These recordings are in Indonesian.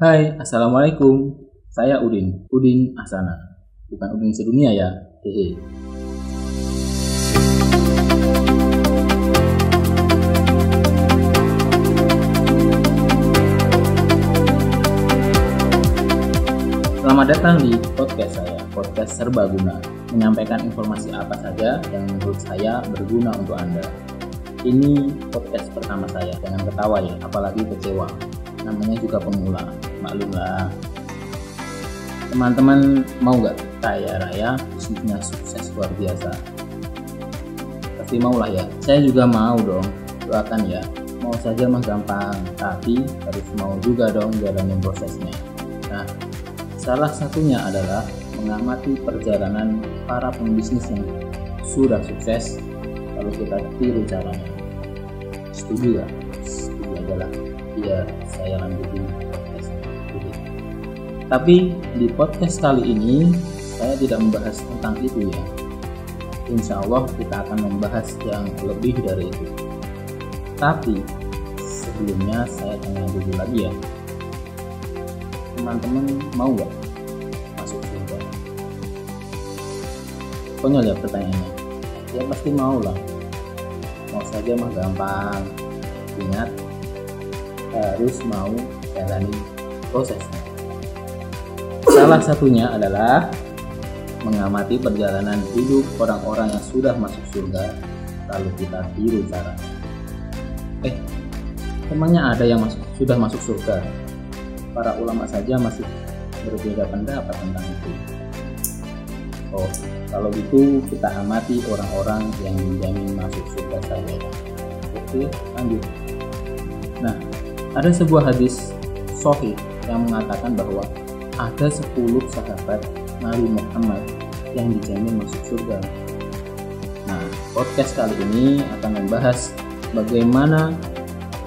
Hai, Assalamualaikum. Saya Udin, Udin Asana. Bukan Udin sedunia ya, hehe. Selamat datang di podcast saya, podcast Serbaguna. Menyampaikan informasi apa saja yang menurut saya berguna untuk Anda. Ini podcast pertama saya, jangan ketawa ya, apalagi kecewa. Namanya juga pemula, maklumlah. Teman-teman mau nggak kaya raya, hidupnya sukses luar biasa? Pasti mau lah ya. Saya juga mau dong, doakan ya. Mau saja mah gampang, tapi harus mau juga dong jalanin prosesnya. Nah, salah satunya adalah mengamati perjalanan para pembisnis yang sudah sukses kalau kita tiru caranya. Setuju gak? Setuju adalah biar saya lanjutin. Tapi di podcast kali ini saya tidak membahas tentang itu ya. Insya Allah kita akan membahas yang lebih dari itu. Tapi sebelumnya saya tanya dulu lagi ya. Teman-teman mau nggak masuk surga? Konyol ya pertanyaannya. Ya pasti mau lah. Mau saja mah gampang. Ingat harus mau jalani prosesnya. Salah satunya adalah mengamati perjalanan hidup orang-orang yang sudah masuk surga lalu kita tiru cara. Eh, emangnya ada yang masuk, sudah masuk surga? Para ulama saja masih berbeda pendapat tentang itu. Oh, kalau gitu kita amati orang-orang yang menjamin masuk surga saja. Oke, lanjut. Nah, ada sebuah hadis sahih yang mengatakan bahwa ada 10 sahabat Nabi Muhammad yang dijamin masuk surga. Nah, podcast kali ini akan membahas bagaimana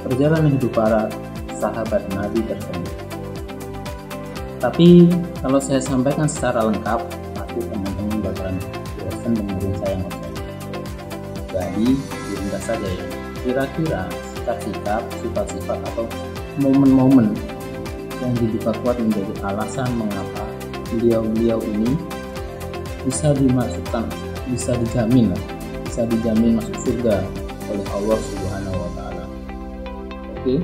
perjalanan hidup para sahabat Nabi tersebut. Tapi kalau saya sampaikan secara lengkap, pasti teman-teman bakalan bosan dengerin saya ngomong. Jadi, diringkas saja ya. Kira-kira sikap-sikap, sifat-sifat atau momen-momen yang diduga kuat menjadi alasan mengapa beliau-beliau ini bisa dimasukkan, bisa dijamin bisa dijamin masuk surga oleh Allah Subhanahu wa taala. Oke,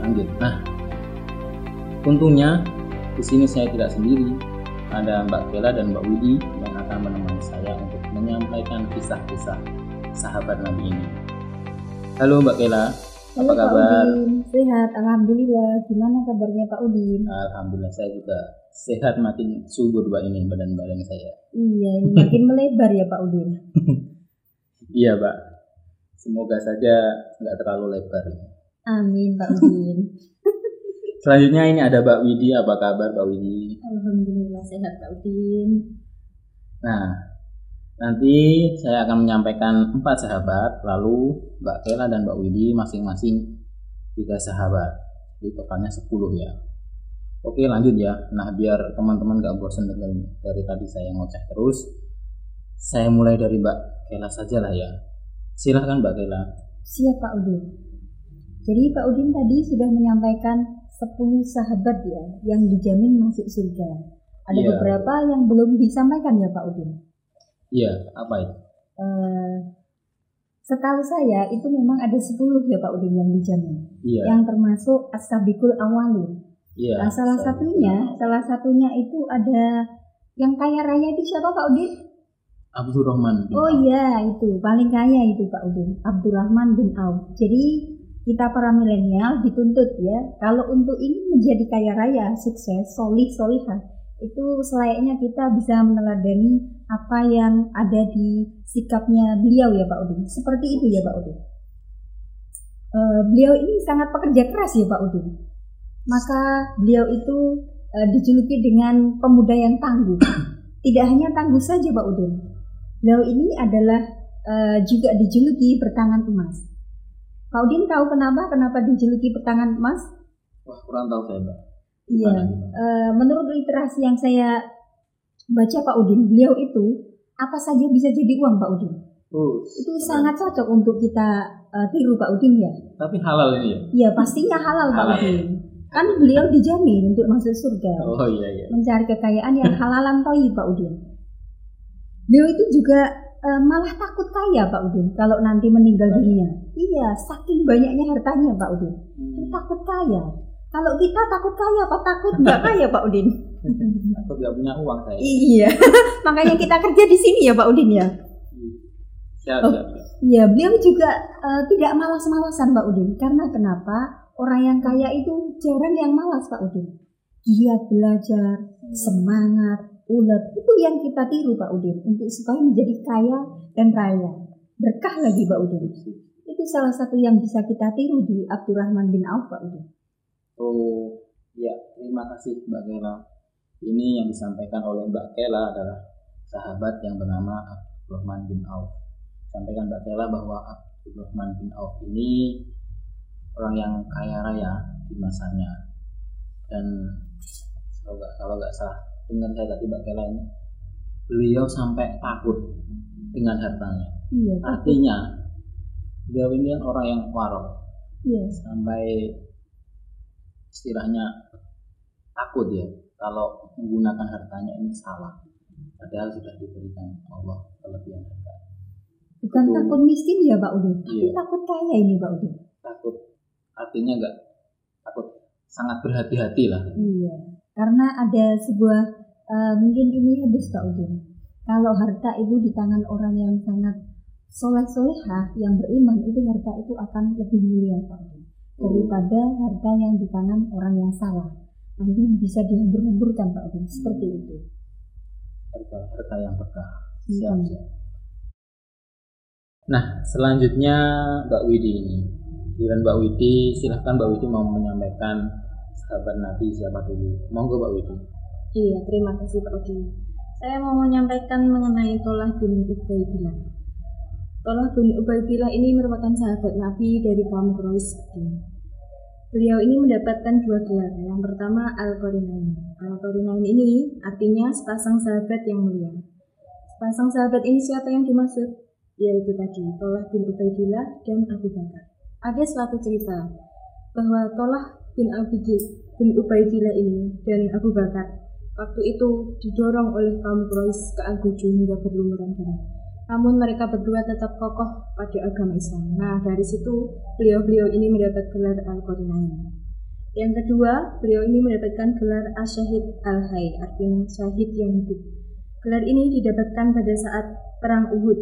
lanjut. Nah, untungnya di sini saya tidak sendiri. Ada Mbak Kela dan Mbak Widi yang akan menemani saya untuk menyampaikan kisah-kisah sahabat Nabi ini. Halo Mbak Kela, Halo apa Pak kabar? Udin, sehat, alhamdulillah. Gimana kabarnya Pak Udin? Alhamdulillah saya juga sehat makin subur Mbak ini badan-badan saya. Iya, ini makin melebar ya Pak Udin. Iya Mbak, semoga saja nggak terlalu lebar. Amin Pak Udin. Selanjutnya ini ada Mbak Widi, apa kabar Mbak Widi? Alhamdulillah sehat Pak Udin. Nah, nanti saya akan menyampaikan empat sahabat, lalu Mbak Kela dan Mbak Widi masing-masing tiga sahabat. Jadi totalnya 10 ya. Oke lanjut ya. Nah biar teman-teman gak bosan dengerin dari tadi saya ngoceh terus, saya mulai dari Mbak Kela saja lah ya. Silahkan Mbak Kela. Siap Pak Udin. Jadi Pak Udin tadi sudah menyampaikan 10 sahabat ya yang dijamin masuk surga. Ada Iya. beberapa yang belum disampaikan ya Pak Udin. Iya, apa itu? Eh, setahu saya itu memang ada 10 ya Pak Udin yang dijamin. Iya, Yang termasuk as-sabiqul awalun. iya. Nah, salah satunya, salah satunya itu ada yang kaya raya itu siapa Pak Udin? Abdurrahman bin Oh iya, itu paling kaya itu Pak Udin, Abdurrahman bin Auf. Jadi kita para milenial dituntut ya, kalau untuk ingin menjadi kaya raya, sukses, solih, solihah, itu selayaknya kita bisa meneladani apa yang ada di sikapnya beliau ya Pak Udin. Seperti itu ya Pak Udin. Eh, beliau ini sangat pekerja keras ya Pak Udin. Maka beliau itu eh, dijuluki dengan pemuda yang tangguh. Tidak hanya tangguh saja Pak Udin. Beliau ini adalah eh, juga dijuluki bertangan emas. Pak Udin tahu kenapa? Kenapa dijuluki bertangan emas? Wah, kurang tahu saya, Mbak. Iya. Eh, menurut literasi yang saya baca Pak Udin, beliau itu apa saja bisa jadi uang Pak Udin. Oh, Itu sangat cocok untuk kita eh, tiru Pak Udin ya. tapi halal ini ya. Iya pastinya halal Pak Halal. Udin. kan beliau dijamin untuk masuk surga Oh iya iya. mencari kekayaan yang halalan toyi Pak Udin beliau itu juga eh, malah takut kaya Pak Udin kalau nanti meninggal dunia iya saking banyaknya hartanya Pak Udin Hmm. takut kaya kalau kita takut kaya apa takut nggak kaya Pak Udin Aku nggak punya uang saya. iya makanya kita kerja di sini ya Pak Udin ya Siap, Oh. siap, siap. Iya, beliau juga eh, tidak malas-malasan Pak Udin. Karena kenapa? Orang yang kaya itu jarang yang malas Pak Udin. Giat belajar, semangat, ulet. Itu yang kita tiru Pak Udin. Untuk supaya menjadi kaya dan raya. Berkah lagi Pak Udin. Itu salah satu yang bisa kita tiru di Abdurrahman bin Auf Pak Udin. Oh, ya terima kasih Mbak Kela. Ini yang disampaikan oleh Mbak Kela adalah sahabat yang bernama Abdurrahman bin Auf. Sampaikan Mbak Kela bahwa Abdurrahman bin Auf ini orang yang kaya raya di masanya. Dan kalau nggak kalau nggak salah dengar saya tadi Mbak Kela ini, beliau sampai takut dengan hartanya. Iya. Artinya beliau ini kan orang yang warok Iya, sampai istilahnya takut ya kalau menggunakan hartanya ini salah padahal sudah diberikan Allah kelebihan harta bukan Betul. takut miskin ya Pak Udin. Tapi Iya. takut kaya ini Pak Udin. takut artinya enggak takut sangat berhati-hati lah Iya, karena ada sebuah eh, mungkin ini hadis Pak Udin. Kalau harta itu di tangan orang yang sangat soleh solehah yang beriman itu harta itu akan lebih mulia Pak Udin daripada harta yang di tangan orang yang salah. Nanti bisa dihambur-hamburkan Pak Udin seperti itu. harta harta yang berkah siap Hmm. siap nah selanjutnya Mbak Widi ini Giliran Mbak Widi silahkan Mbak Widi mau menyampaikan sahabat Nabi siapa dulu monggo Mbak Widi Iya, terima kasih Pak Udi. Saya mau menyampaikan mengenai Tolah bin Ubaidillah. Tolah bin Ubaidillah ini merupakan sahabat Nabi dari kaum Quraisy. Beliau ini mendapatkan dua gelar. Yang pertama Al-Qarinain. Al-Qarinain ini artinya sepasang sahabat yang mulia. Sepasang sahabat ini siapa yang dimaksud? Yaitu tadi Tolah bin Ubaidillah dan Abu Bakar. Ada suatu cerita bahwa Tolah bin Ubaidillah ini dan Abu Bakar waktu itu didorong oleh kaum Quraisy ke Al-Guju hingga berlumuran darah. Namun mereka berdua tetap kokoh pada agama Islam. Nah, dari situ beliau-beliau ini mendapat gelar Al-Qarinain. Yang kedua, beliau ini mendapatkan gelar Asyahid Al-Hay, artinya syahid yang hidup. Gelar ini didapatkan pada saat Perang Uhud,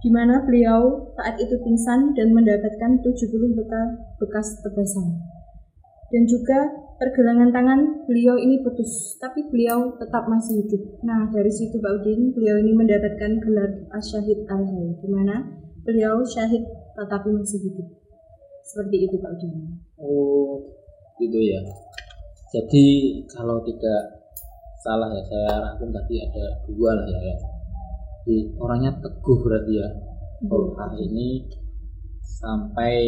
di mana beliau saat itu pingsan dan mendapatkan 70 luka bekas tebasan. Dan juga pergelangan tangan beliau ini putus, tapi beliau tetap masih hidup. Nah, dari situ Pak Udin, beliau ini mendapatkan gelar Asyahid Al-Hay, di mana beliau syahid tetapi masih hidup. Seperti itu Pak Udin. Oh, gitu ya. Jadi kalau tidak salah ya, saya rangkum tadi ada dua lah ya. ya. Di orangnya teguh berarti ya. Tolha ini sampai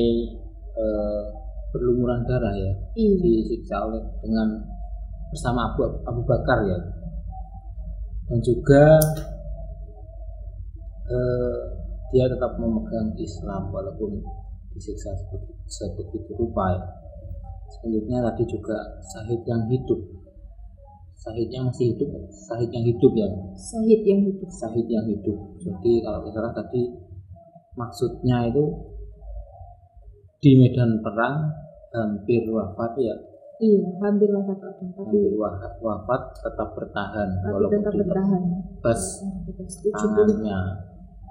eh, berlumuran darah ya, Iya. disiksa oleh dengan bersama Abu Abu Bakar ya. Dan juga eh, dia tetap memegang Islam walaupun disiksa sebegitu, sebegitu rupa ya. Selanjutnya tadi juga Sahid yang hidup. Sahidnya masih hidup? Sahid yang hidup ya, Syahid yang hidup. Sahid yang hidup. Jadi kalau salah tadi maksudnya itu di medan perang hampir wafat ya, Iya, hampir wafat Pak. Tapi hampir wafat, wafat tetap bertahan tapi walaupun tetap bertahan. 70 tangannya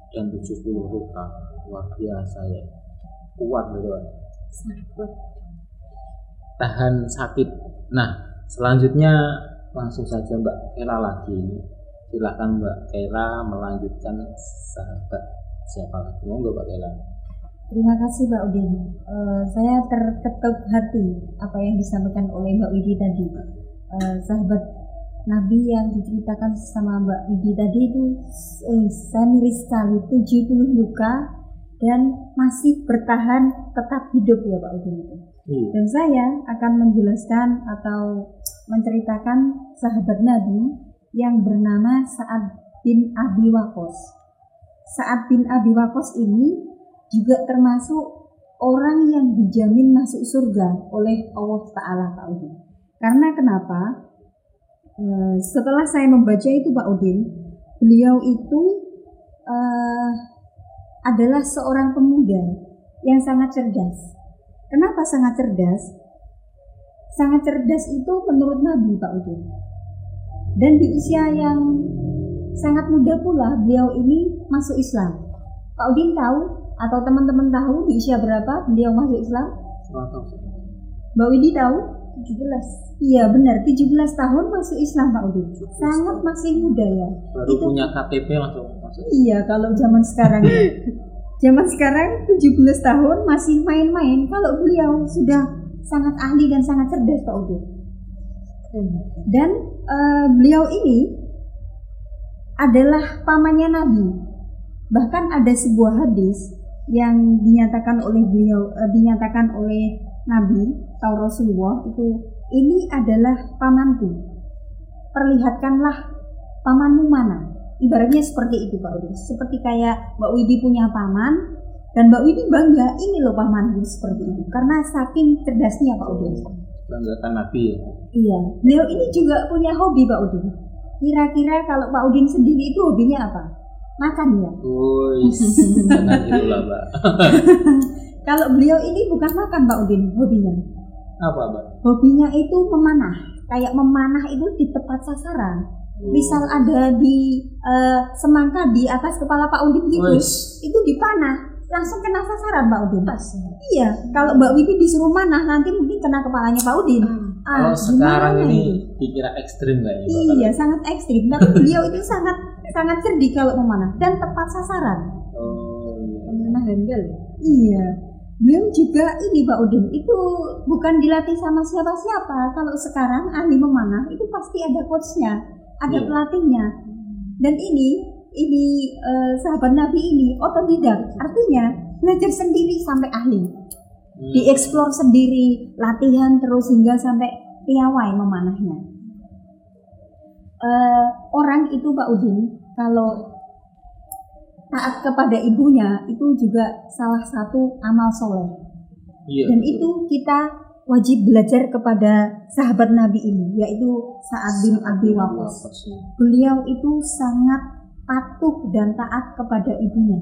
dan 70 luka. Luar biasa ya. Kuat gitu kan. sangat kuat. tahan sakit. Nah selanjutnya langsung saja Mbak Kela lagi ini. Silahkan Mbak Kela melanjutkan sahabat siapa lagi? Monggo Mbak Kela Terima kasih Mbak Udin. Eh, saya terketuk hati apa yang disampaikan oleh Mbak Widi tadi. Eh, sahabat Nabi yang diceritakan sama Mbak Widi tadi itu eh, saya miris sekali 70 luka dan masih bertahan tetap hidup ya Pak Udin itu. iya Dan saya akan menjelaskan atau menceritakan sahabat Nabi yang bernama Sa'ad bin Abi Waqqas. Sa'ad bin Abi Waqqas ini juga termasuk orang yang dijamin masuk surga oleh Allah Ta'ala Pak Udin. Karena kenapa? Eh, setelah saya membaca itu Pak Udin, beliau itu eh, adalah seorang pemuda yang sangat cerdas. Kenapa sangat cerdas? Sangat cerdas itu menurut Nabi Pak Udin. Dan di usia yang sangat muda pula beliau ini masuk Islam. Pak Udin tahu atau teman-teman tahu di usia berapa beliau masuk Islam? Mbak Widi tahu? 17. Iya benar, 17 tahun masuk Islam Pak Udin. Sangat masih muda ya. Baru Itu- punya KTP langsung masuk. Iya, kalau zaman sekarang ya. Zaman sekarang 17 tahun masih main-main. Kalau beliau sudah sangat ahli dan sangat cerdas Pak Udin. Dan eh, beliau ini adalah pamannya Nabi. Bahkan ada sebuah hadis yang dinyatakan oleh beliau eh, dinyatakan oleh Nabi atau Rasulullah itu ini adalah pamanku. Perlihatkanlah pamanmu mana. Ibaratnya seperti itu Pak Udin. Seperti kayak Mbak Widi punya paman dan Mbak Widi bangga ini loh pamanku seperti itu karena saking cerdasnya Pak Udin. Banggakan Nabi ya. Iya, beliau ini juga punya hobi Pak Udin. Kira-kira kalau Pak Udin sendiri itu hobinya apa? Makan ya. Itulah mbak. Kalau beliau ini bukan makan Pak Udin hobinya. Apa mbak? Hobinya itu memanah. Kayak memanah itu di tepat sasaran. Misal ada di eh, semangka di atas kepala Pak Udin gitu, itu dipanah langsung kena sasaran Pak Udin. Iya, kalau Mbak Widi disuruh manah nanti mungkin kena kepalanya Pak Udin. Kalau Ah, sekarang gimana ini itu? dikira ekstrim nggak ya? Mbak? Iya, sangat ekstrim. Tapi beliau itu sangat sangat cerdik kalau memanah dan tepat sasaran. Oh iya. Pemanah handal ya? Iya. Beliau juga ini Pak Udin itu bukan dilatih sama siapa-siapa. Kalau sekarang ahli memanah itu pasti ada coachnya, ada Iya. pelatihnya. Dan ini ini eh, sahabat Nabi ini otodidak, artinya belajar sendiri sampai ahli. Hmm. Dieksplor sendiri, latihan terus hingga sampai piawai memanahnya. Eh, orang itu Pak Udin kalau taat kepada ibunya itu juga salah satu amal soleh Iya. dan itu kita wajib belajar kepada sahabat Nabi ini yaitu Sa'ad bin Abi Waqqas. iya. Beliau itu sangat patuh dan taat kepada ibunya.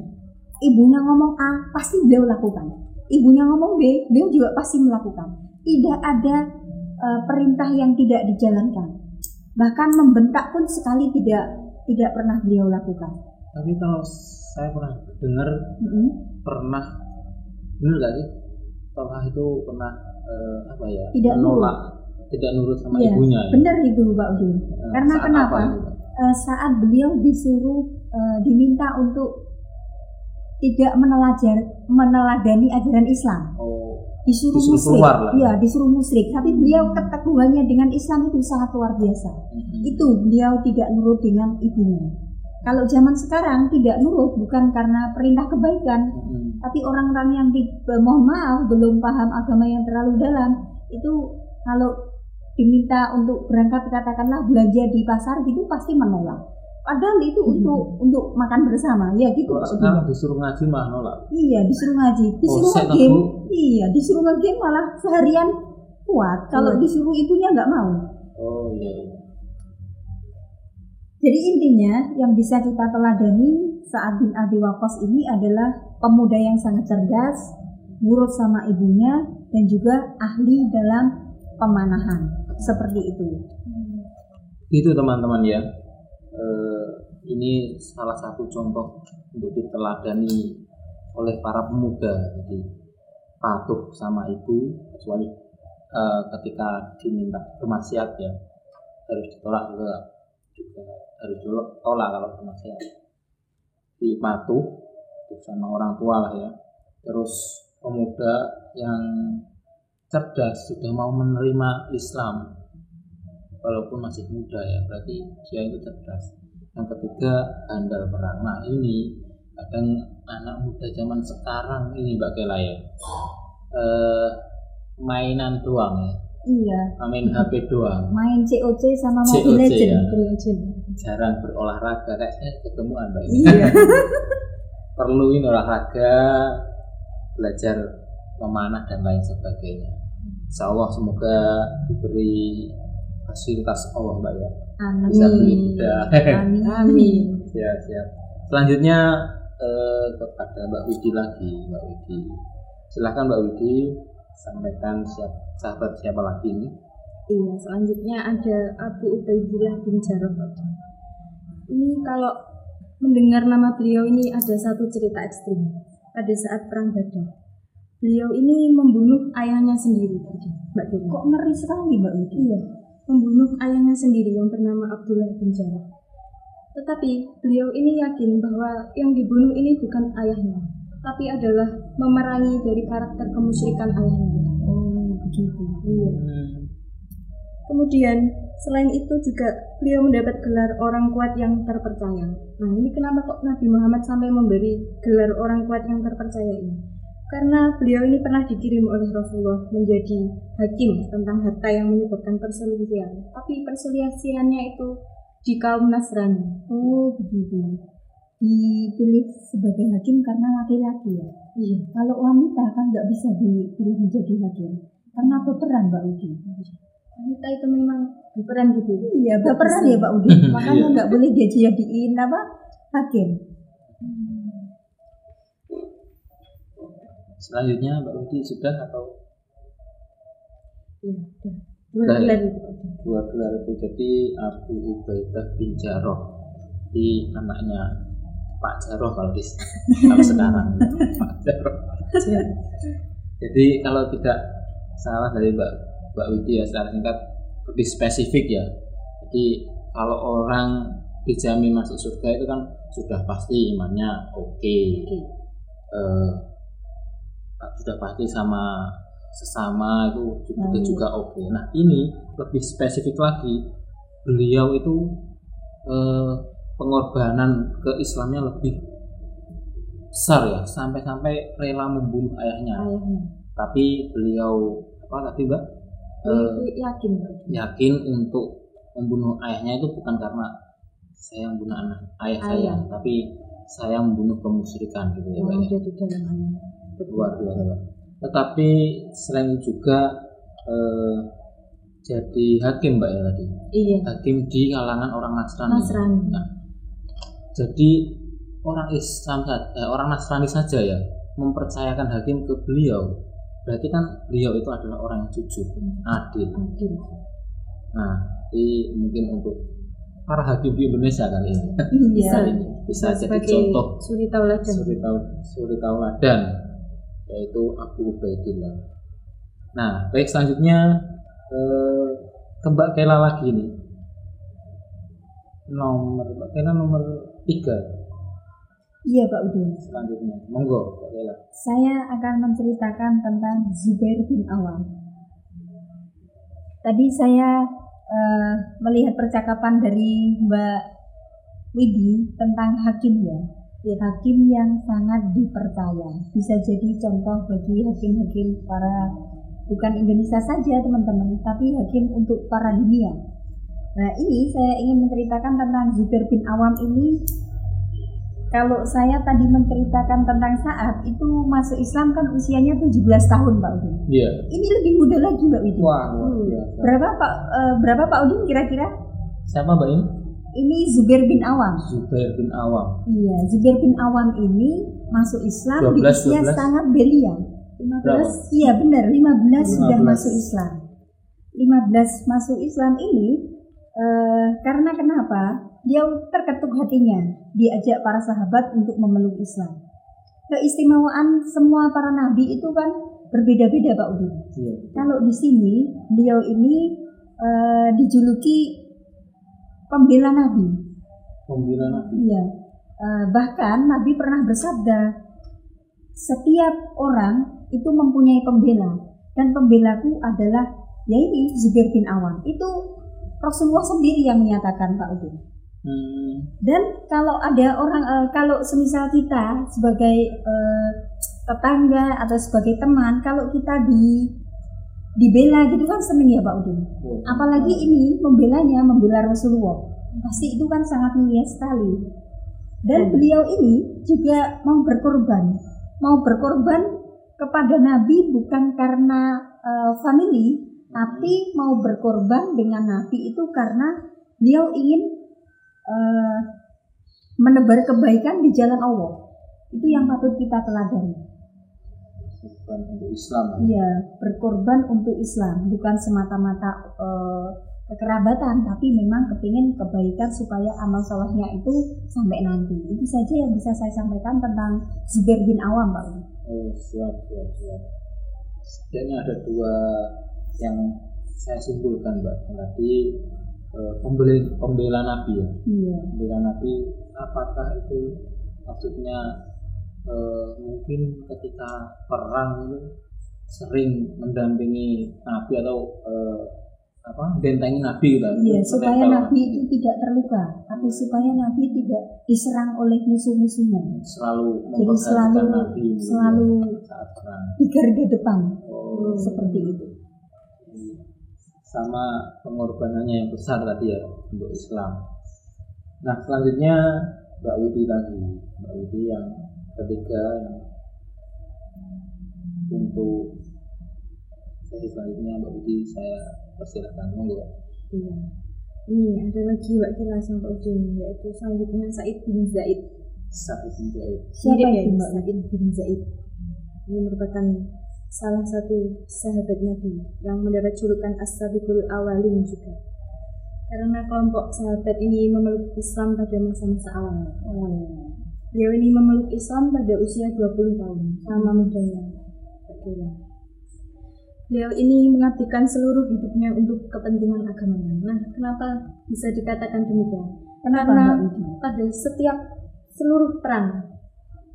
Ibunya ngomong A, pasti beliau lakukan. Ibunya ngomong B, beliau juga pasti melakukan. Tidak ada eh, perintah yang tidak dijalankan. Bahkan membentak pun sekali tidak tidak pernah beliau lakukan. Tapi kalau saya pernah dengar Mm-mm. pernah benar gak sih? Tolha itu pernah eh, apa ya? Tidak menolak, tidak nurut sama Iya, ibunya. ya? Benar itu Pak Udin. Eh, Karena saat kenapa? apa? Eh, saat beliau disuruh eh, diminta untuk tidak menelajar meneladani ajaran Islam. Oh, disuruh, Disuruh musyrik. keluar lah. Iya, disuruh musyrik. Tapi beliau keteguhannya dengan Islam itu sangat luar biasa. mhm. Itu beliau tidak nurut dengan ibunya. Kalau zaman sekarang tidak nurut bukan karena perintah kebaikan, Mhm. tapi orang-orang yang di, eh, mohon maaf belum paham agama yang terlalu dalam itu kalau diminta untuk berangkat katakanlah belanja di pasar gitu pasti menolak. Padahal itu untuk untuk makan bersama, ya gitu Kalau Pak sekarang disuruh ngaji mah nolak. Iya, disuruh ngaji, disuruh Bosen ngegame. aku. Iya, disuruh ngegame malah seharian kuat. Kalau Iya. disuruh ibunya nggak mau. Oh iya. iya. Jadi intinya yang bisa kita teladani saat bin Abi Waqqas ini adalah pemuda yang sangat cerdas, nurut sama ibunya, dan juga ahli dalam pemanahan. Seperti itu. Itu teman-teman ya. Eh, ini salah satu contoh untuk diteladani oleh para pemuda. Jadi patuh sama ibu kecuali eh, ketika diminta bermaksiat ya harus ditolak juga juga harus ditolak kalau bermaksiat. Patuh patuh sama orang tua lah ya. Terus pemuda yang cerdas sudah mau menerima Islam walaupun masih muda ya berarti dia itu cerdas yang ketiga handal perang nah ini kadang anak muda zaman sekarang ini Mbak Kela ya eh, mainan doang ya Iya, main HP doang main COC sama Mobile Legend. ya. Legend. jarang berolahraga kayak saya ketemuan Mbak Iya. perluin olahraga belajar memanah dan lain sebagainya. Insya Allah semoga diberi fasilitas Allah mbak ya Amin. bisa beli. Amin. Amin. siap siap. Selanjutnya eh, kepada Mbak Widi lagi Mbak Widi. Silahkan Mbak Widi sampaikan siap sahabat siapa lagi ini. Iya, selanjutnya ada Abu Ubaidillah bin Jarrah. Ini kalau mendengar nama beliau ini ada satu cerita ekstrim pada saat perang Badar. Beliau ini membunuh ayahnya sendiri, Mbak Dila. Kok ngeri sekali Mbak Widi? Iya, membunuh ayahnya sendiri yang bernama Abdullah bin Jarrah. Tetapi beliau ini yakin bahwa yang dibunuh ini bukan ayahnya, tapi adalah memerangi dari karakter kemusyrikan ayahnya. Oh begitu. Iya. Kemudian selain itu juga beliau mendapat gelar orang kuat yang terpercaya. Nah ini kenapa kok Nabi Muhammad sampai memberi gelar orang kuat yang terpercaya ini? Karena beliau ini pernah dikirim oleh Rasulullah menjadi hakim tentang harta yang menyebabkan perselisihan. Tapi perselisihannya itu di kaum Nasrani. Oh begitu. Dipilih sebagai hakim karena laki-laki ya. Iya. Kalau wanita kan nggak bisa dipilih menjadi hakim karena berperan Mbak Widi. Wanita itu memang berperan gitu. Iya berperan ya Mbak Widi. Makanya Iya. nggak boleh dia jadiin apa hakim. Selanjutnya Mbak Widi sudah atau Iya. udah. Dua ya? gelar itu. dua gelar itu jadi Abu Ubaidah bin Jarrah di anaknya Pak Jarrah kalau di kalau sekarang Pak Jarrah. Jadi kalau tidak salah dari Mbak Mbak Widi ya secara singkat lebih spesifik ya. Jadi kalau orang dijamin masuk surga itu kan sudah pasti imannya oke. Oke. Eh, sudah pasti sama sesama itu juga Hmm. juga oke. Nah ini lebih spesifik lagi, beliau itu eh, pengorbanan ke Islamnya lebih besar ya, sampai-sampai rela membunuh ayahnya. Ayahnya. Tapi beliau apa tadi mbak Eh, yakin. Yakin untuk membunuh ayahnya itu bukan karena saya membunuh anak ayah saya, Ayah. tapi saya membunuh kemusyrikan gitu ya yang ya. ada di dalam ayahnya. Luar biasa. Tetapi selain juga eh, jadi hakim mbak ya tadi, Iya. hakim di kalangan orang Nasrani. Nasrani. Nah, jadi orang Islam saja, eh, orang Nasrani saja ya mempercayakan hakim ke beliau. Berarti kan beliau itu adalah orang yang jujur, adil. Adil. Nah, ini mungkin untuk para hakim di Indonesia kali ini Iya. ini bisa jadi contoh suri tauladan. suri taul suri tauladan yaitu Abu Ubaidillah. Nah, baik selanjutnya eh, ke Mbak Kela lagi nih. Nomor Mbak Kela nomor tiga Iya Pak Udin. selanjutnya. Monggo Mbak Kela. Saya akan menceritakan tentang Zubair bin Awam. Tadi saya eh, melihat percakapan dari Mbak Widi tentang hakim ya. Ya, hakim yang sangat dipercaya. Bisa jadi contoh bagi hakim-hakim para bukan Indonesia saja teman-teman, tapi hakim untuk para dunia. Nah ini saya ingin menceritakan tentang Zubair bin Awam ini kalau saya tadi menceritakan tentang saat itu masuk Islam kan usianya 17 tahun Pak Udin. Iya. Ini lebih muda lagi Mbak Widi. Wah, luar biasa. Berapa Pak eh, berapa Pak Udin kira-kira? Siapa Mbak ini? Ini Zubair bin Awam. Zubair bin Awam. Iya, Zubair bin Awam ini masuk Islam di 12, usia 12. sangat belia. 15? Iya benar, 15, sudah 15. masuk Islam. 15 masuk Islam ini eh, karena kenapa? Dia terketuk hatinya, diajak para sahabat untuk memeluk Islam. Keistimewaan semua para nabi itu kan berbeda-beda Pak Udin. Iya. Kalau di sini beliau ini eh, dijuluki pembela nabi. Pembela Nabi. Iya. Eh, bahkan Nabi pernah bersabda, setiap orang itu mempunyai pembela dan pembelaku adalah ya ini Zubair bin Awam. Itu Rasulullah sendiri yang menyatakan Pak Udin. Hmm. Dan kalau ada orang, eh, kalau semisal kita sebagai eh, tetangga atau sebagai teman, kalau kita di dibela gitu kan seneng ya Pak Udin. Apalagi ini membelanya, membela Rasulullah. Pasti itu kan sangat mulia sekali. Dan Hmm. beliau ini juga mau berkorban, mau berkorban kepada Nabi bukan karena eh, family, tapi mau berkorban dengan Nabi itu karena beliau ingin eh, menebar kebaikan di jalan Allah. Itu yang patut kita teladani. Bukan untuk Islam Iya, berkorban untuk Islam, bukan semata-mata eh, kekerabatan, tapi memang kepingin kebaikan supaya amal solehnya itu sampai nanti. Itu saja yang bisa saya sampaikan tentang Zubair bin Awam, Pak. Oh siap siap siap setidaknya ada dua yang saya simpulkan mbak tadi eh, pembela pembela Nabi ya Iya. pembela Nabi apakah itu maksudnya eh, mungkin ketika perang itu sering mendampingi Nabi atau eh, apa bentengi Nabi gitu Iya, supaya Nabi itu tidak terluka, atau supaya Nabi tidak diserang oleh musuh-musuhnya. selalu Jadi selalu Nabi gitu ya, selalu saat perang. di garda depan, oh, seperti itu. sama pengorbanannya yang besar tadi ya untuk Islam. Nah selanjutnya Mbak Widi lagi, Mbak Widi yang ketiga untuk sesi selanjutnya Mbak Widi saya persilahkan monggo. Iya. Ini ada lagi wakil sama Pak Udin yaitu selanjutnya Said bin Zaid. Sa'id bin Zaid. Siapa ya, Mbak? Said bin Zaid. Ini merupakan salah satu sahabat Nabi yang mendapat julukan As-Sabiqul Awalin juga. Karena kelompok sahabat ini memeluk Islam pada masa-masa awal. Beliau ini memeluk Islam pada usia 20 tahun, sama mudanya. Beliau ini mengabdikan seluruh hidupnya untuk kepentingan agamanya. Nah, kenapa bisa dikatakan demikian? Kenapa Karena pada setiap seluruh perang,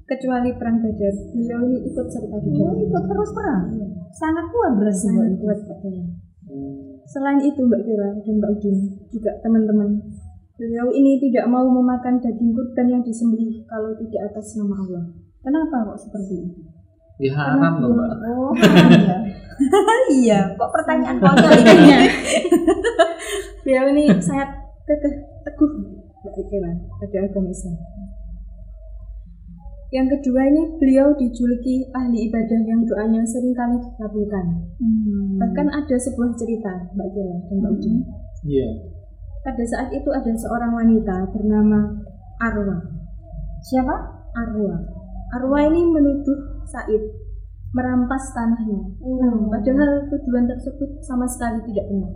kecuali perang Badar, beliau ini ikut serta di Oh, dalam. ikut terus perang. Sangat kuat berarti Sangat kuat Selain itu Mbak Kira dan Mbak Udin, juga teman-teman, beliau ini tidak mau memakan daging kurban yang disembelih kalau tidak atas nama Allah. Kenapa kok seperti itu? Ya haram loh Mbak. Oh, ya. iya, kok pertanyaan konyol ini ya? beliau ini sangat teguh Mbak Kira pada agama Islam. Yang kedua ini beliau dijuluki ahli ibadah yang doanya sering kali dikabulkan. Hmm. Bahkan ada sebuah cerita Mbak Kira dan Mbak Udin. Iya. Pada saat itu ada seorang wanita bernama Arwa. Siapa? Arwa. Arwa ini menuduh Said merampas tanahnya. Nah, padahal tuduhan tersebut sama sekali tidak benar.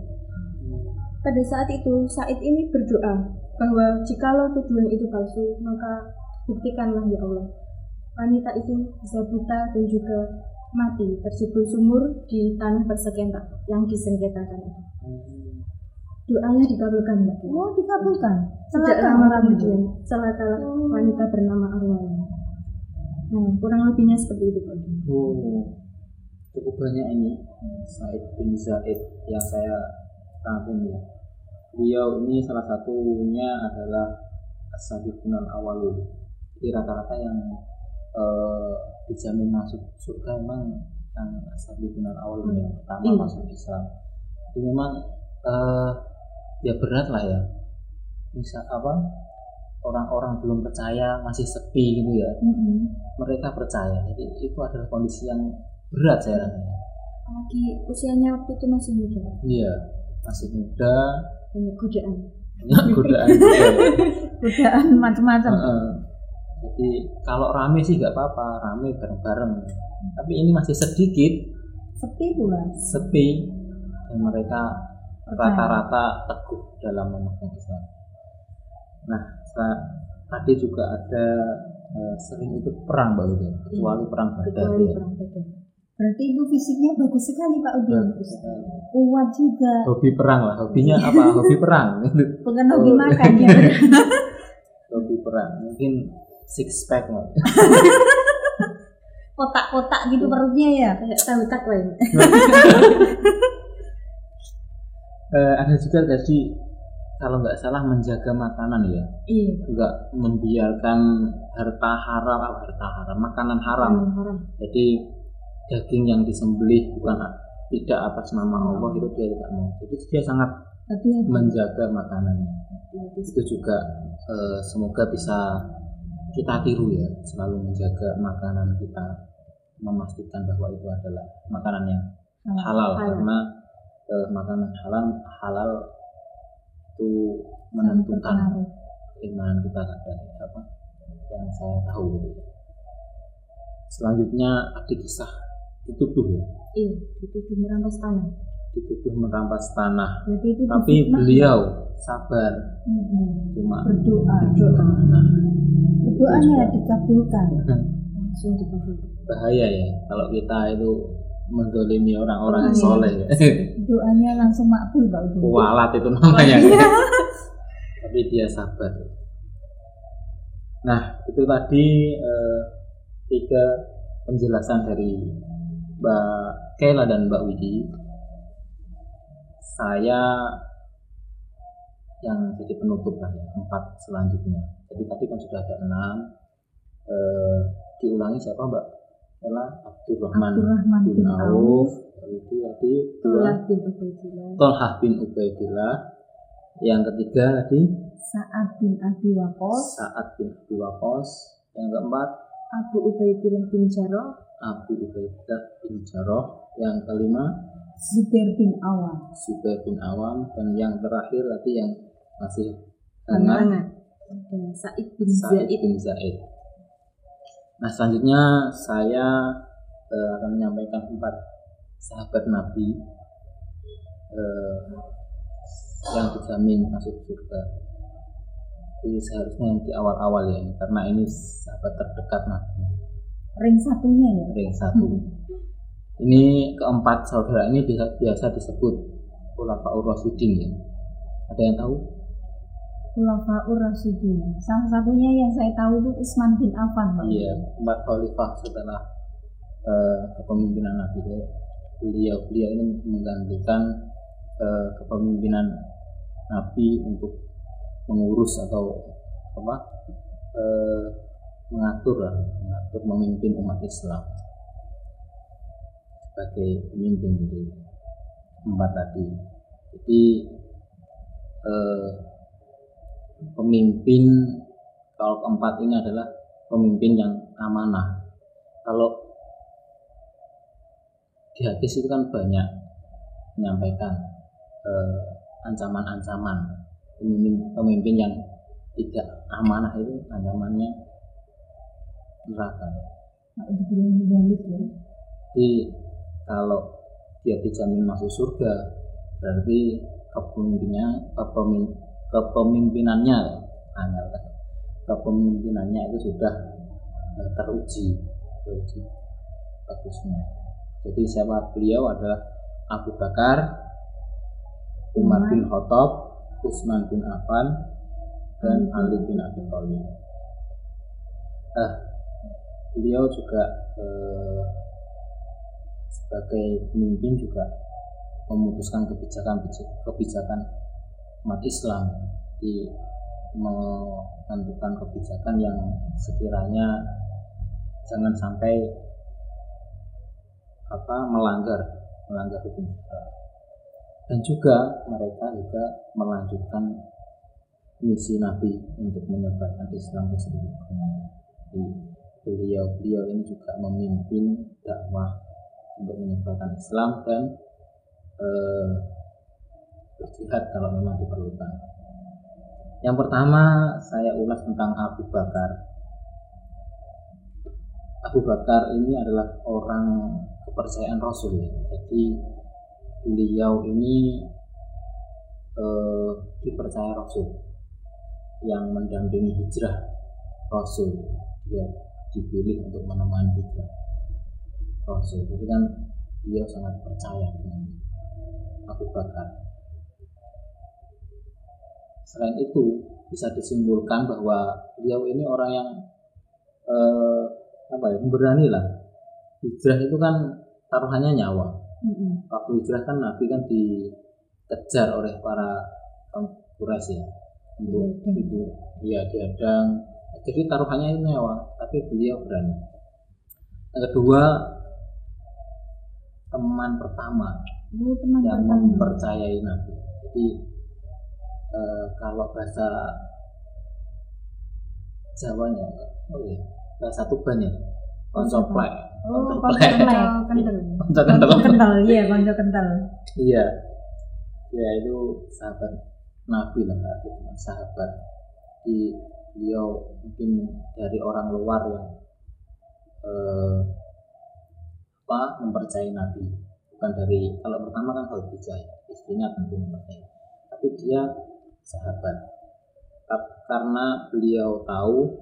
Pada saat itu Said ini berdoa bahwa jikalau tuduhan itu palsu, maka buktikanlah ya Allah. Wanita itu bisa buta dan juga mati terjebur sumur di tanah persengketa yang disengketakan itu. Doanya dikabulkan Mbak. Oh, dikabulkan. Celaka lama kemudian celakalah wanita bernama Arwa ini. Nah, kurang lebihnya seperti itu Pak. Oh, cukup banyak ini Said bin Zaid yang saya rangkum ya. Beliau ini salah satunya adalah as-sabiqun awalul. Jadi rata-rata yang eh, dijamin masuk surga memang yang as-sabiqun awalul yang pertama Iya. masuk Islam. Jadi memang eh, ya berat lah ya. Bisa apa? Orang-orang belum percaya masih sepi gitu ya Mm-mm. mereka percaya jadi itu adalah kondisi yang berat saya rasa Apalagi usianya waktu itu masih muda, iya masih muda banyak godaan. banyak godaan ya. Macam-macam. Heeh. jadi kalau rame sih nggak apa-apa rame bareng-bareng tapi ini masih sedikit Sepi pula. sepi dan mereka rata-rata teguh dalam memegang Islam nah sa- tadi juga ada eh, sering ikut perang mbak Widya kecuali perang badar Kecuali ya perang Badar. Berarti itu fisiknya bagus sekali Pak Udin. Kuat juga. hobi perang lah hobinya apa hobi perang Bukan hobi Oh. makan ya. hobi perang mungkin six pack lah Kotak-kotak gitu perutnya ya. Kayak tahu takwa ini. Eh, ada juga tadi kalau nggak salah menjaga makanan ya Iya. nggak membiarkan harta haram ah, harta haram makanan haram Haram. haram. jadi daging yang disembelih bukan tidak atas nama Allah itu dia tidak mau jadi dia sangat Hati-hati. menjaga makanannya itu juga eh, semoga bisa kita tiru ya selalu menjaga makanan kita memastikan bahwa itu adalah makanan yang halal, Halal. karena eh, makanan halal halal itu menentukan keimanan kita kadang apa yang saya tahu gitu ya. Selanjutnya ada kisah dituduh ya, Iya, dituduh merampas tanah. dituduh merampas tanah. Berarti itu Tapi beliau sabar, Mm-mm. cuma berdoa. Berdoa. nah, Berdoanya dikabulkan. Langsung dikabul. bahaya ya kalau kita itu mendolimi orang-orang yang soleh. Ya. Doanya langsung makbul Pak Udin. kualat itu namanya. Iya. tapi dia sabar. Nah itu tadi eh, tiga penjelasan dari Mbak Kela dan Mbak Widi. Saya yang jadi penutup lah ya empat selanjutnya. Jadi tadi kan sudah ada enam. Eh, diulangi siapa Mbak Kela Abdurrahman Abdurrahman bin bin Auf Widi tadi Tullah bin Ubaidillah. Tolhah bin Ubaidillah yang ketiga tadi Sa'ad bin Abi Waqqas. Sa'ad bin Abi Waqqas yang keempat Abu Ubaidillah bin Jarrah. Abu Ubaidah bin Jarrah yang kelima Zubair bin Awam. Zubair bin Awam dan yang terakhir tadi yang masih. Ada Said bin Sa'id Zaid. bin Zaid nah selanjutnya saya eh, akan menyampaikan empat sahabat Nabi eh, yang dijamin masuk surga. Jadi seharusnya yang di awal-awal ya karena ini sahabat terdekat Nabi. Ring satunya ya. ring satu. Ini keempat saudara ini biasa, biasa disebut Khulafaur Rasyidin ya. Ada yang tahu Khulafaur Rasyidin. Salah satunya yang saya tahu itu Utsman bin Affan. Iya empat khalifah setelah eh, kepemimpinan Nabi ya. beliau beliau ini menggantikan eh, kepemimpinan Nabi untuk mengurus atau apa eh, mengatur lah mengatur memimpin umat Islam sebagai pemimpin jadi empat tadi jadi eh, pemimpin kalau keempat ini adalah pemimpin yang amanah. Kalau di hadis itu kan banyak menyampaikan eh, ancaman-ancaman. Pemimpin pemimpin yang tidak amanah itu ancamannya neraka. Balik ya. jadi kalau dia dijamin masuk surga berarti kepemimpinnya kepemin, kepemimpinannya angel kan. Kepemimpinannya itu sudah eh, teruji teruji bagusnya. Jadi siapa beliau adalah Abu Bakar Umar Umar. bin Khattab Utsman bin Affan dan Ali bin Abi Thalib. Eh, beliau juga eh, sebagai pemimpin juga memutuskan kebijakan kebijakan umat Islam di menentukan kebijakan yang sekiranya jangan sampai apa melanggar melanggar hukum dan juga mereka juga melanjutkan misi Nabi untuk menyebarkan Islam ke seluruh dunia. Beliau-beliau ini juga memimpin dakwah untuk menyebarkan Islam dan eh, berjihad kalau memang diperlukan. Yang pertama saya ulas tentang Abu Bakar. Abu Bakar ini adalah orang kepercayaan Rasul ya. Jadi beliau ini eh, dipercaya Rasul yang mendampingi hijrah Rasul. Dia dipilih untuk menemani hijrah Rasul. Jadi kan beliau sangat percaya dengan Abu Bakar. Selain itu bisa disimpulkan bahwa beliau ini orang yang eh, apa ya berani lah. Hijrah itu kan taruhannya nyawa. Mm-mm. Waktu hijrah kan Nabi kan dikejar oleh para Quraisy ya untuk Dihadang. itu ya dihadang. Jadi taruhannya itu nyawa, tapi beliau berani. Yang kedua teman pertama Oh, teman yang pertama. mempercayai Nabi. Jadi eh, kalau bahasa Jawanya, oh iya, bahasa Tuban ya, konco plek Oh, Konco konco plek. plek. Kendel. konco kental kental, iya konco kental. iya ya itu sahabat nabi lah Kak. Itu sahabat di beliau mungkin dari orang luar yang eh, apa mempercayai nabi bukan dari kalau pertama kan Khadijah istrinya tentu mempercayai tapi dia sahabat karena beliau tahu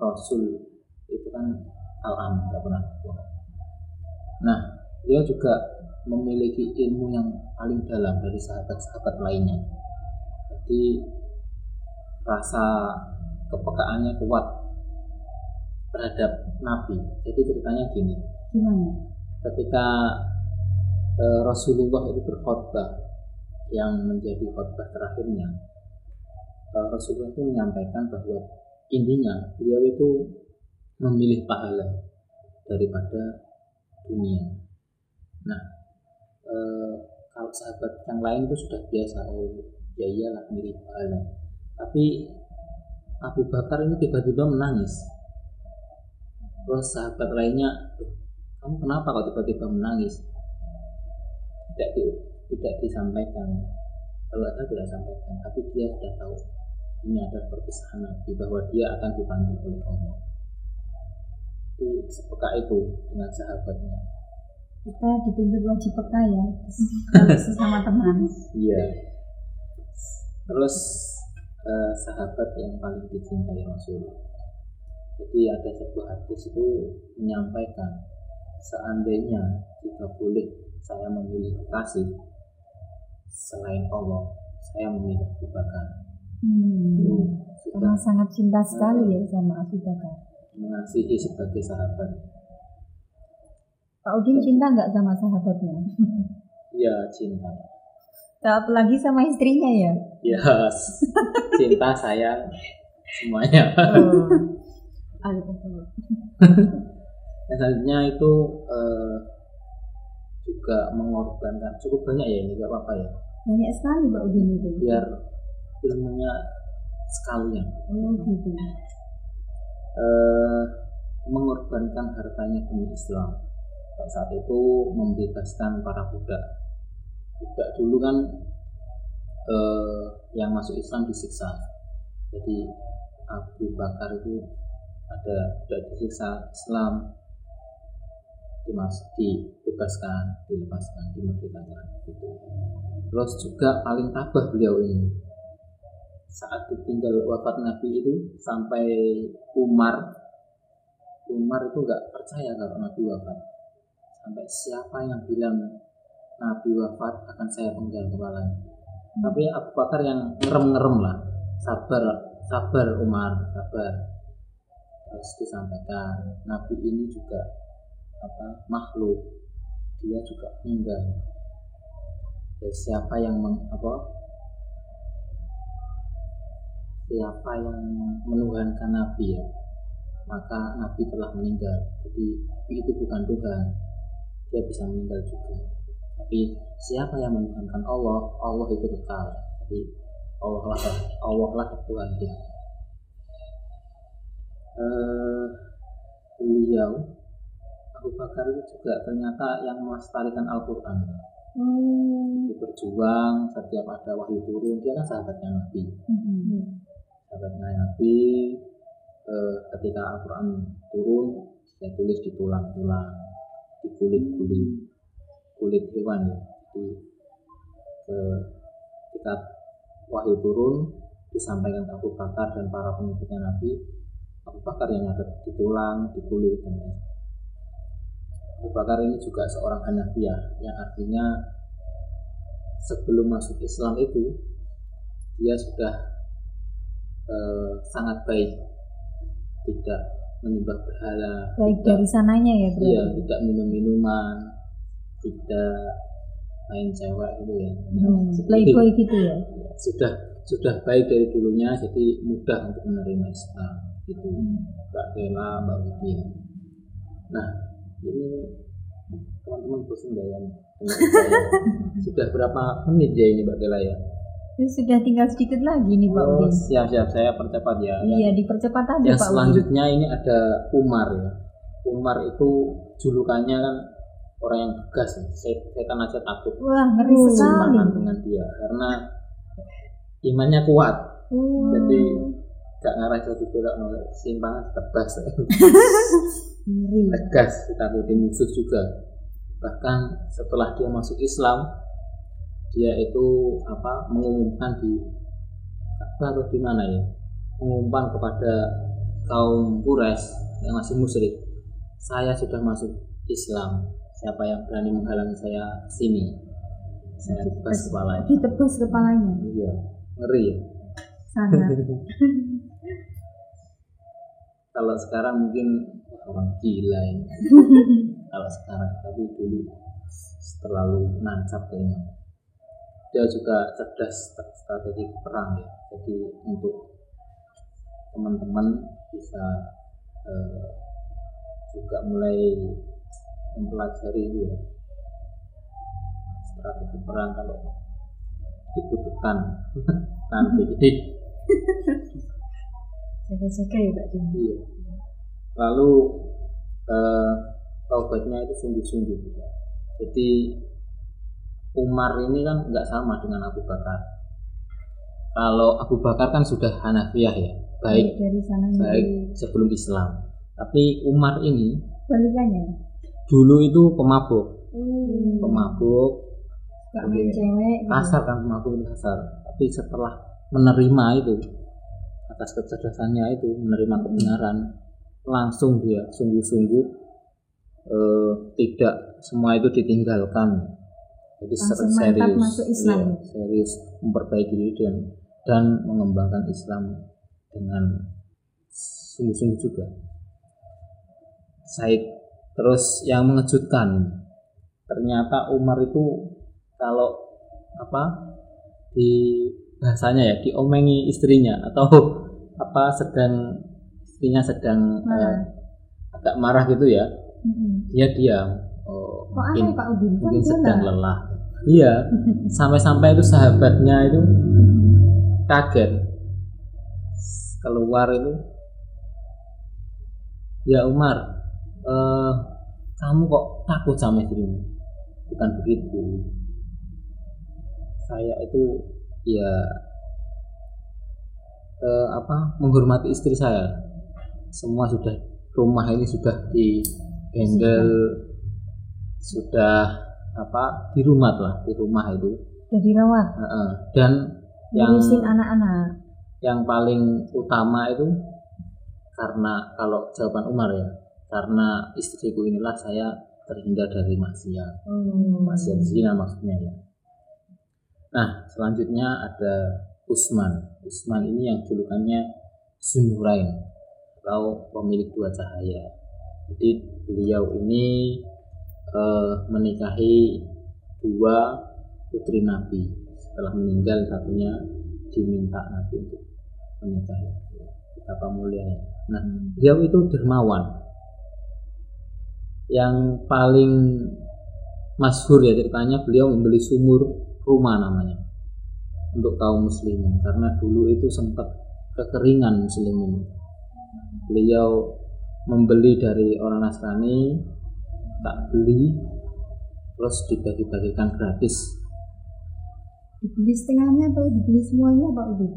Rasul itu kan al amin nggak pernah bohong. Nah, beliau juga memiliki ilmu yang paling dalam dari sahabat-sahabat lainnya. Jadi rasa kepekaannya kuat terhadap Nabi. Jadi ceritanya gini, Gimana? ketika eh, Rasulullah itu berkhutbah yang menjadi khutbah terakhirnya eh, Rasulullah itu menyampaikan bahwa intinya beliau itu memilih pahala daripada dunia. Nah, eh, kalau sahabat yang lain itu sudah biasa, oh ya iyalah milih pahala. Tapi Abu Bakar ini tiba-tiba menangis. Terus sahabat lainnya, "Loh, kamu kenapa kok tiba-tiba menangis? Tidak tidak disampaikan. Kalau ada tidak sampaikan, tapi dia sudah tahu ini adalah perpisahan Nabi bahwa dia akan dipanggil oleh Allah. Jadi sepeka itu dengan sahabatnya. Kita dituntut wajib peka ya. Sesama teman. Iya. Terus eh, sahabat yang paling dicintai Rasul. Jadi ada sebuah hadis itu menyampaikan seandainya jika boleh saya memilih kekasih selain Allah, saya memilih Abu Bakar. Itu Hmm. Karena sangat cinta sekali ya sama Abu Bakar. mengasihi sebagai sahabat. Pak Udin cinta nggak sama sahabatnya? Ya cinta. Tak apalagi sama istrinya ya. Ya cinta sayang semuanya. Dan selanjutnya itu eh, juga mengorbankan. Cukup banyak ya ini gak apa-apa ya? Banyak sekali Pak Udin itu. biar ilmunya sekalian. Oh gitu. eh, mengorbankan hartanya demi Islam. Saat itu membebaskan para budak. Budak dulu kan eh, yang masuk Islam disiksa. Jadi Abu Bakar itu ada budak disiksa Islam dimas dibebaskan dilepaskan dimerdekakan gitu. Terus juga paling tabah beliau ini. Saat ditinggal wafat Nabi itu sampai Umar. Umar itu nggak percaya kalau Nabi wafat. Sampai siapa yang bilang Nabi wafat akan saya penggal kepalanya. Tapi Abu Bakar yang ngerem-ngerem lah. Sabar sabar Umar sabar. Terus disampaikan Nabi ini juga apa makhluk. Dia juga meninggal. Ya, siapa yang meng, apa siapa yang menuhankan Nabi ya maka Nabi telah meninggal. Jadi Nabi itu bukan Tuhan. Dia bisa meninggal juga. Tapi siapa yang menuhankan Allah Allah itu kekal. Jadi Allah lah Allah lah Tuhan kita eh, beliau Abu Bakar itu juga ternyata yang melestarikan Al-Quran. Dia berjuang setiap ada wahyu turun dia kan sahabatnya Nabi. Mm-mm. sahabatnya Nabi eh, ketika Al-Quran turun dia tulis di tulang-tulang di kulit-kulit kulit hewan ya. Jadi eh, ketika wahyu turun disampaikan Abu Bakar dan para pengikutnya Nabi Abu Bakar yang ada di tulang di kulit dan lain Abu Bakar ini juga seorang Hanafiyah yang artinya sebelum masuk Islam itu dia sudah eh, sangat baik. Tidak menyembah berhala Baik tidak, dari sananya ya berarti. iya, tidak minum minuman tidak main cewek gitu ya. Hmm, Playboy gitu ya. sudah sudah baik dari dulunya jadi mudah untuk menerima Islam gitu. Mbak Kela Mbak Widya. Nah ini teman-teman bosan nggak ya sudah berapa menit ya ini Mbak Kela ya? Itu sudah tinggal sedikit lagi nih Pak Oh, Udin. siap siap. Saya percepat ya. Yang- Iya dipercepat aja yang Pak Udin. selanjutnya ini ada Umar ya. Umar itu julukannya kan orang yang tegas Set- setan aja takut. Wah, ngeri sekali. dengan dia karena imannya kuat. Oh. jadi gak ngarah jadi belok simpangan tegas ngeri. tegas ditakuti musuh juga. Bahkan setelah dia masuk Islam dia itu apa mengumumkan di Ka'bah atau di mana ya? Mengumumkan kepada kaum Quraisy yang masih musyrik saya sudah masuk Islam. Siapa yang berani menghalangi saya sini saya tebas kepalanya. Ditebas kepalanya. iya. Ngeri ya? Sangat. kalau sekarang mungkin orang gila ini. Kalau sekarang tapi dulu terlalu nancap kayaknya. Dia juga cerdas st- strategi perang ya. Jadi untuk teman-teman bisa eh, juga mulai mempelajari itu ya. Strategi perang kalau dibutuhkan. Nanti. Jaga-jaga ya Pak Din. Iya. Lalu eh, taubatnya itu sungguh-sungguh. Jadi Umar ini kan nggak sama dengan Abu Bakar. Kalau Abu Bakar kan sudah Hanafiyah ya, baik dari sana baik sebelum Islam. Tapi Umar ini balikannya. dulu itu pemabuk, Hmm. pemabuk Gak main Oke. cewek. gitu. kasar kan pemabuk itu kasar. Tapi setelah menerima itu atas kecerdasannya itu menerima kebenaran langsung dia sungguh-sungguh eh, tidak semua itu ditinggalkan jadi Langsung serius masuk Islam. iya, serius memperbaiki diri dan dan mengembangkan Islam dengan sungguh-sungguh juga Said terus yang mengejutkan ternyata Umar itu kalau apa di bahasanya ya diomengi istrinya atau apa sedang istrinya sedang Marah. agak marah gitu ya. Mm-mm. dia diam. Oh, Kok mungkin aneh Pak Udin? Kan mungkin dia sedang lah. lelah. Iya. Sampai-sampai itu sahabatnya itu kaget. Keluar itu. Ya Umar eh, kamu kok takut sama istrimu? Bukan begitu. Saya itu ya eh, apa menghormati istri saya semua sudah rumah ini sudah di handle sudah apa di rumah lah di rumah itu Udah dirawat. Heeh. dan yang anak-anak. yang paling utama itu karena kalau jawaban Umar ya karena istriku inilah saya terhindar dari maksiat Oh. maksiat zina maksudnya ya nah selanjutnya ada Usman Usman ini yang julukannya Sunurain atau pemilik dua cahaya. Jadi beliau ini eh, menikahi dua putri Nabi. Setelah meninggal satunya diminta Nabi untuk menikahi. Betapa mulianya. Nah beliau itu dermawan. Yang paling masyhur ya ceritanya beliau membeli sumur rumah namanya untuk kaum muslimin. Karena dulu itu sempat kekeringan muslimin beliau membeli dari orang Nasrani tak beli terus dibagi-bagikan gratis Dibeli setengahnya atau dibeli semuanya Pak Udin?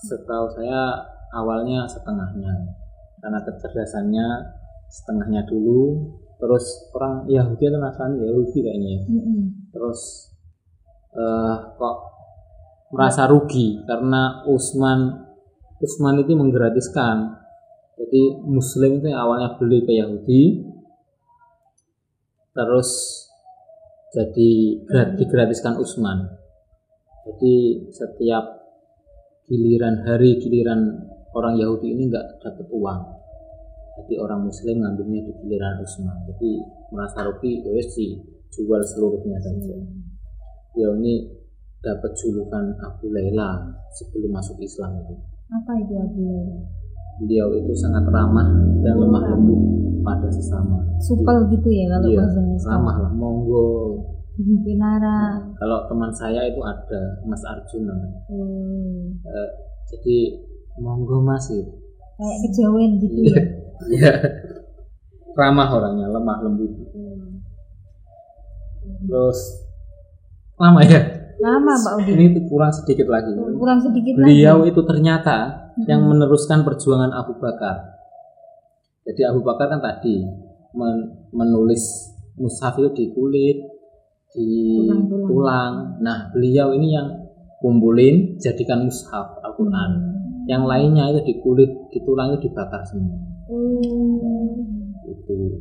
setahu saya awalnya setengahnya karena kecerdasannya setengahnya dulu terus orang Yahudi atau Nasrani Yahudi kayaknya ya. Mm-mm. terus eh, kok merasa rugi karena Usman Usman itu menggratiskan jadi Muslim itu yang awalnya beli ke Yahudi terus jadi gra- digratiskan Usman jadi setiap giliran hari giliran orang Yahudi ini nggak dapat uang. Jadi orang Muslim ngambilnya di giliran Usman jadi merasa rugi ya sih jual seluruhnya saja. Ya ini dapat julukan Abu Laila sebelum masuk Islam itu. Apa itu Abu Laila? Beliau itu sangat ramah dan lemah lembut pada sesama Supel gitu ya kalau Iya, bahasanya sekarang. ramah lah monggo Pinara. kalau teman saya itu ada Mas Arjun namanya Oh. Eh, jadi monggo Mas gitu Kayak kejawen gitu Iya. ya. Iya. ramah orangnya lemah lembut Hmm. terus lama ya Lama Pak Udin. ini kurang sedikit lagi Kurang sedikit beliau lagi. itu ternyata yang meneruskan perjuangan Abu Bakar. Jadi Abu Bakar kan tadi men- menulis mushaf itu di kulit di tulang. Nah beliau ini yang kumpulin jadikan mushaf Al-Quran. Hmm. yang lainnya itu di kulit di tulang itu dibakar semua. Oh. itu.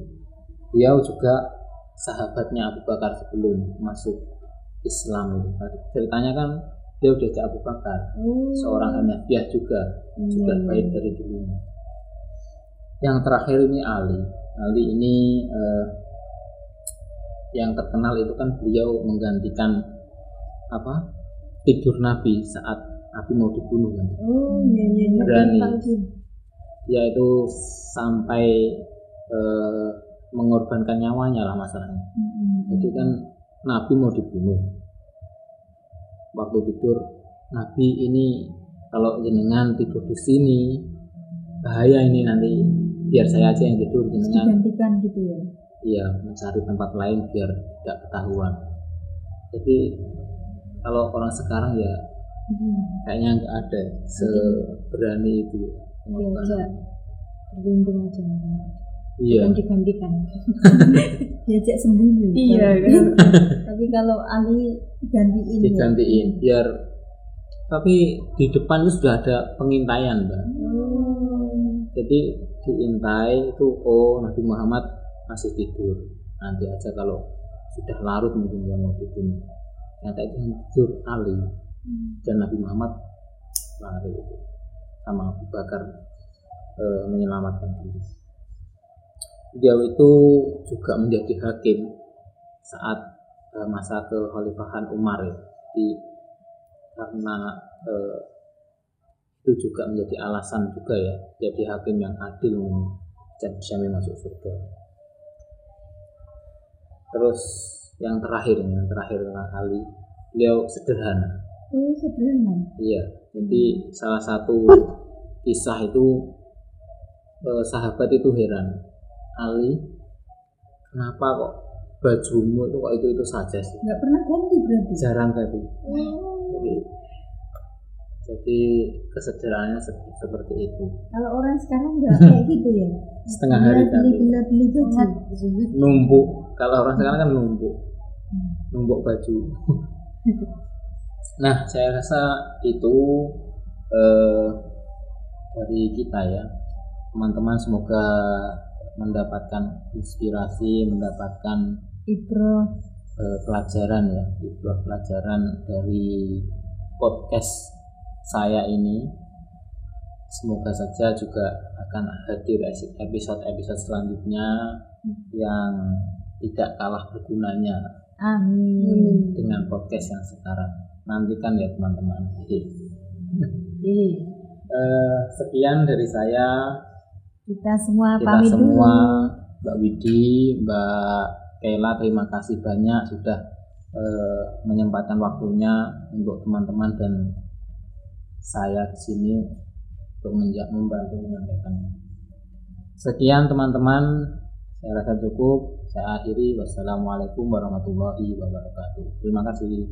Beliau juga sahabatnya Abu Bakar sebelum masuk Islam itu. Ceritanya kan beliau diajak Abu Bakar Oh. seorang Hanafiah juga Iya, sudah iya. baik dari dulunya yang terakhir ini Ali Ali ini eh, yang terkenal itu kan beliau menggantikan apa tidur Nabi saat Nabi mau dibunuh kan Oh iya iya iya. Berani. Yaitu sampai eh, mengorbankan nyawanya lah masalahnya Hmm. jadi kan Nabi mau dibunuh waktu tidur Nabi ini kalau jenengan tidur di sini bahaya ini nanti biar saya aja yang tidur jenengan Digantikan gitu ya. iya mencari tempat lain biar tidak ketahuan jadi kalau orang sekarang ya Hmm. kayaknya nggak ada seberani itu Diajak berlindung aja. iya Bukan digantikan. Diajak sembunyi. Iya, kan? Tapi kalau Ali digantiin ya. digantiin biar tapi di depan itu sudah ada pengintaian mbak. Oh. jadi diintai itu oh Nabi Muhammad masih tidur. Nanti aja kalau sudah larut mungkin dia mau dibunuh ternyata itu yang tidur Ali. Dan Nabi Muhammad lari itu sama Abu Bakar eh, menyelamatkan diri. Beliau itu juga menjadi hakim saat eh, masa kekhalifahan Umar ya. Di karena eh, itu juga menjadi alasan juga ya jadi hakim yang adil ini. Dan bisa masuk surga. Terus yang terakhir yang terakhir tentang Ali beliau sederhana. Oh, sederhana. iya jadi salah satu kisah itu eh, sahabat itu heran Ali kenapa kok bajumu itu kok itu itu saja sih. Nggak pernah ganti berarti. jarang tadi Oh. jadi jadi kesederhanaannya se- seperti itu. Kalau orang sekarang nggak kayak gitu ya. setengah hari beli ganti. beli beli baju. Numpuk kalau orang sekarang kan numpuk numpuk baju. Nah saya rasa itu eh, dari kita ya. Teman-teman semoga mendapatkan inspirasi mendapatkan Ibro. eh, pelajaran ya ibrah pelajaran dari podcast saya ini semoga saja juga akan hadir episode-episode selanjutnya yang tidak kalah bergunanya Amin. dengan podcast yang sekarang nantikan ya teman-teman. Eh, sekian dari saya Kita semua kita pamit semua dulu. Mbak Widi Mbak Kayla terima kasih banyak sudah eh, menyempatkan waktunya untuk teman-teman dan saya di sini untuk menja- membantu menyampaikan. Sekian teman-teman, saya rasa cukup. Saya akhiri. Wassalamualaikum warahmatullahi wabarakatuh. Terima kasih.